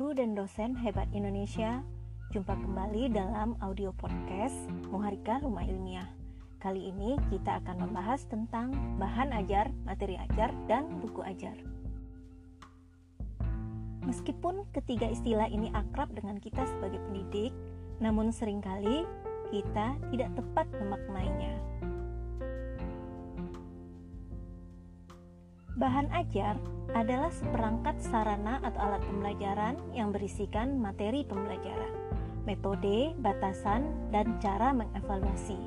guru dan dosen hebat Indonesia. Jumpa kembali dalam audio podcast Muharika Rumah Ilmiah. Kali ini kita akan membahas tentang bahan ajar, materi ajar, dan buku ajar. Meskipun ketiga istilah ini akrab dengan kita sebagai pendidik, namun sering kali kita tidak tepat memaknainya. Bahan ajar adalah seperangkat sarana atau alat pembelajaran yang berisikan materi pembelajaran, metode, batasan, dan cara mengevaluasi.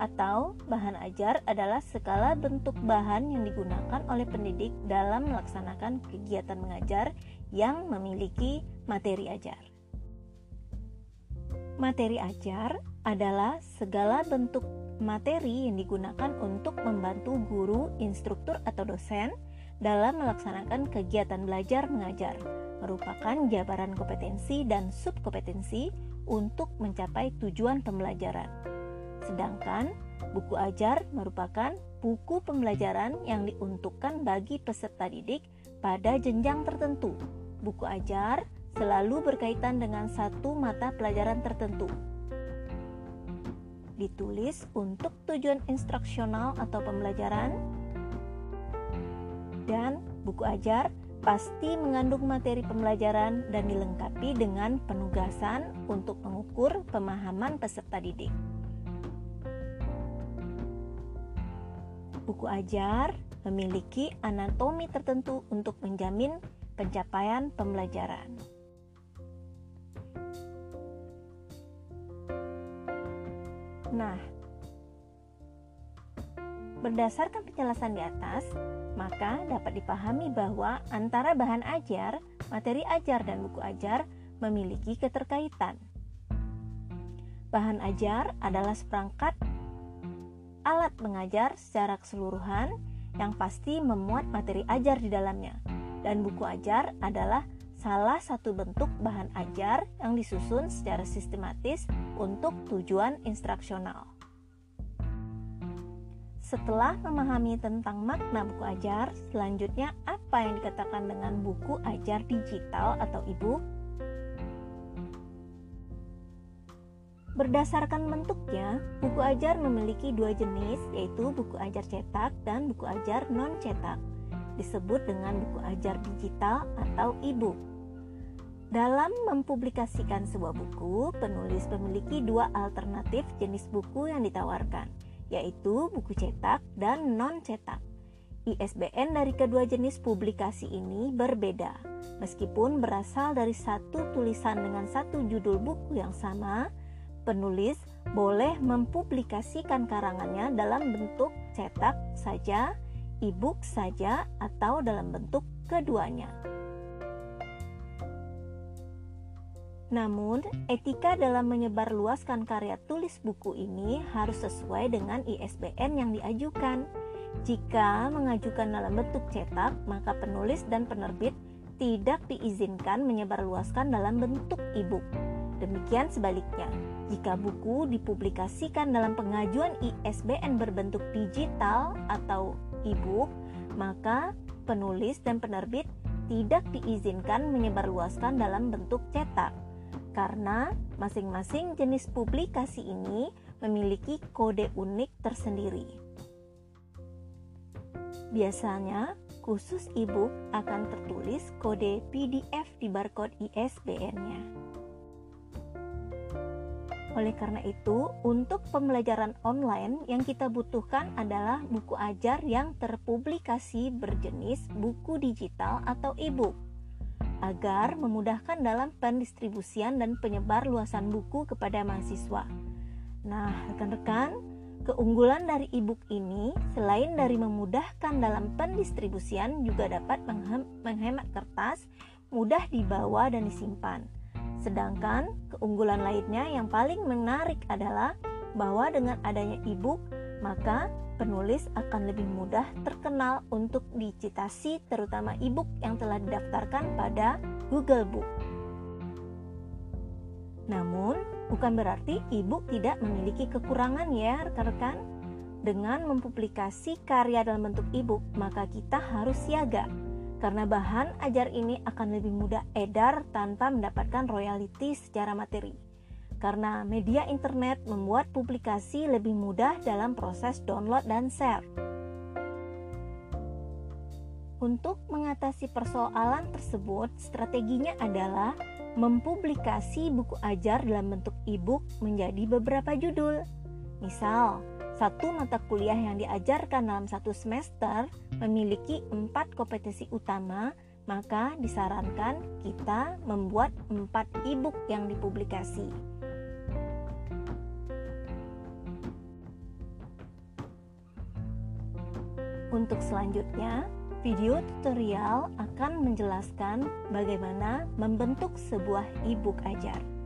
Atau bahan ajar adalah segala bentuk bahan yang digunakan oleh pendidik dalam melaksanakan kegiatan mengajar yang memiliki materi ajar. Materi ajar adalah segala bentuk materi yang digunakan untuk membantu guru, instruktur, atau dosen dalam melaksanakan kegiatan belajar mengajar, merupakan jabaran kompetensi dan subkompetensi untuk mencapai tujuan pembelajaran. Sedangkan buku ajar merupakan buku pembelajaran yang diuntukkan bagi peserta didik pada jenjang tertentu. Buku ajar selalu berkaitan dengan satu mata pelajaran tertentu. Ditulis untuk tujuan instruksional atau pembelajaran dan buku ajar pasti mengandung materi pembelajaran dan dilengkapi dengan penugasan untuk mengukur pemahaman peserta didik. Buku ajar memiliki anatomi tertentu untuk menjamin pencapaian pembelajaran. Nah, berdasarkan penjelasan di atas, maka dapat dipahami bahwa antara bahan ajar, materi ajar, dan buku ajar memiliki keterkaitan. Bahan ajar adalah seperangkat alat mengajar secara keseluruhan yang pasti memuat materi ajar di dalamnya, dan buku ajar adalah salah satu bentuk bahan ajar yang disusun secara sistematis untuk tujuan instruksional. Setelah memahami tentang makna buku ajar, selanjutnya apa yang dikatakan dengan buku ajar digital atau e-book? Berdasarkan bentuknya, buku ajar memiliki dua jenis, yaitu buku ajar cetak dan buku ajar non-cetak. Disebut dengan buku ajar digital atau e-book. Dalam mempublikasikan sebuah buku, penulis memiliki dua alternatif jenis buku yang ditawarkan, yaitu buku cetak dan non-cetak. ISBN dari kedua jenis publikasi ini berbeda, meskipun berasal dari satu tulisan dengan satu judul buku yang sama. Penulis boleh mempublikasikan karangannya dalam bentuk cetak saja, e-book saja, atau dalam bentuk keduanya. Namun, etika dalam menyebarluaskan karya tulis buku ini harus sesuai dengan ISBN yang diajukan. Jika mengajukan dalam bentuk cetak, maka penulis dan penerbit tidak diizinkan menyebarluaskan dalam bentuk e-book. Demikian sebaliknya, jika buku dipublikasikan dalam pengajuan ISBN berbentuk digital atau e-book, maka penulis dan penerbit tidak diizinkan menyebarluaskan dalam bentuk cetak karena masing-masing jenis publikasi ini memiliki kode unik tersendiri. Biasanya, khusus e-book akan tertulis kode PDF di barcode ISBN-nya. Oleh karena itu, untuk pembelajaran online yang kita butuhkan adalah buku ajar yang terpublikasi berjenis buku digital atau e-book agar memudahkan dalam pendistribusian dan penyebar luasan buku kepada mahasiswa. Nah, rekan-rekan, keunggulan dari e-book ini selain dari memudahkan dalam pendistribusian juga dapat menghemat kertas, mudah dibawa dan disimpan. Sedangkan keunggulan lainnya yang paling menarik adalah bahwa dengan adanya e-book, maka penulis akan lebih mudah terkenal untuk dicitasi terutama e-book yang telah didaftarkan pada Google Book. Namun, bukan berarti e-book tidak memiliki kekurangan ya rekan-rekan. Dengan mempublikasi karya dalam bentuk e-book, maka kita harus siaga karena bahan ajar ini akan lebih mudah edar tanpa mendapatkan royalti secara materi. Karena media internet membuat publikasi lebih mudah dalam proses download dan share. Untuk mengatasi persoalan tersebut, strateginya adalah mempublikasi buku ajar dalam bentuk e-book menjadi beberapa judul. Misal, satu mata kuliah yang diajarkan dalam satu semester memiliki empat kompetensi utama, maka disarankan kita membuat empat e-book yang dipublikasi. Untuk selanjutnya, video tutorial akan menjelaskan bagaimana membentuk sebuah e-book ajar.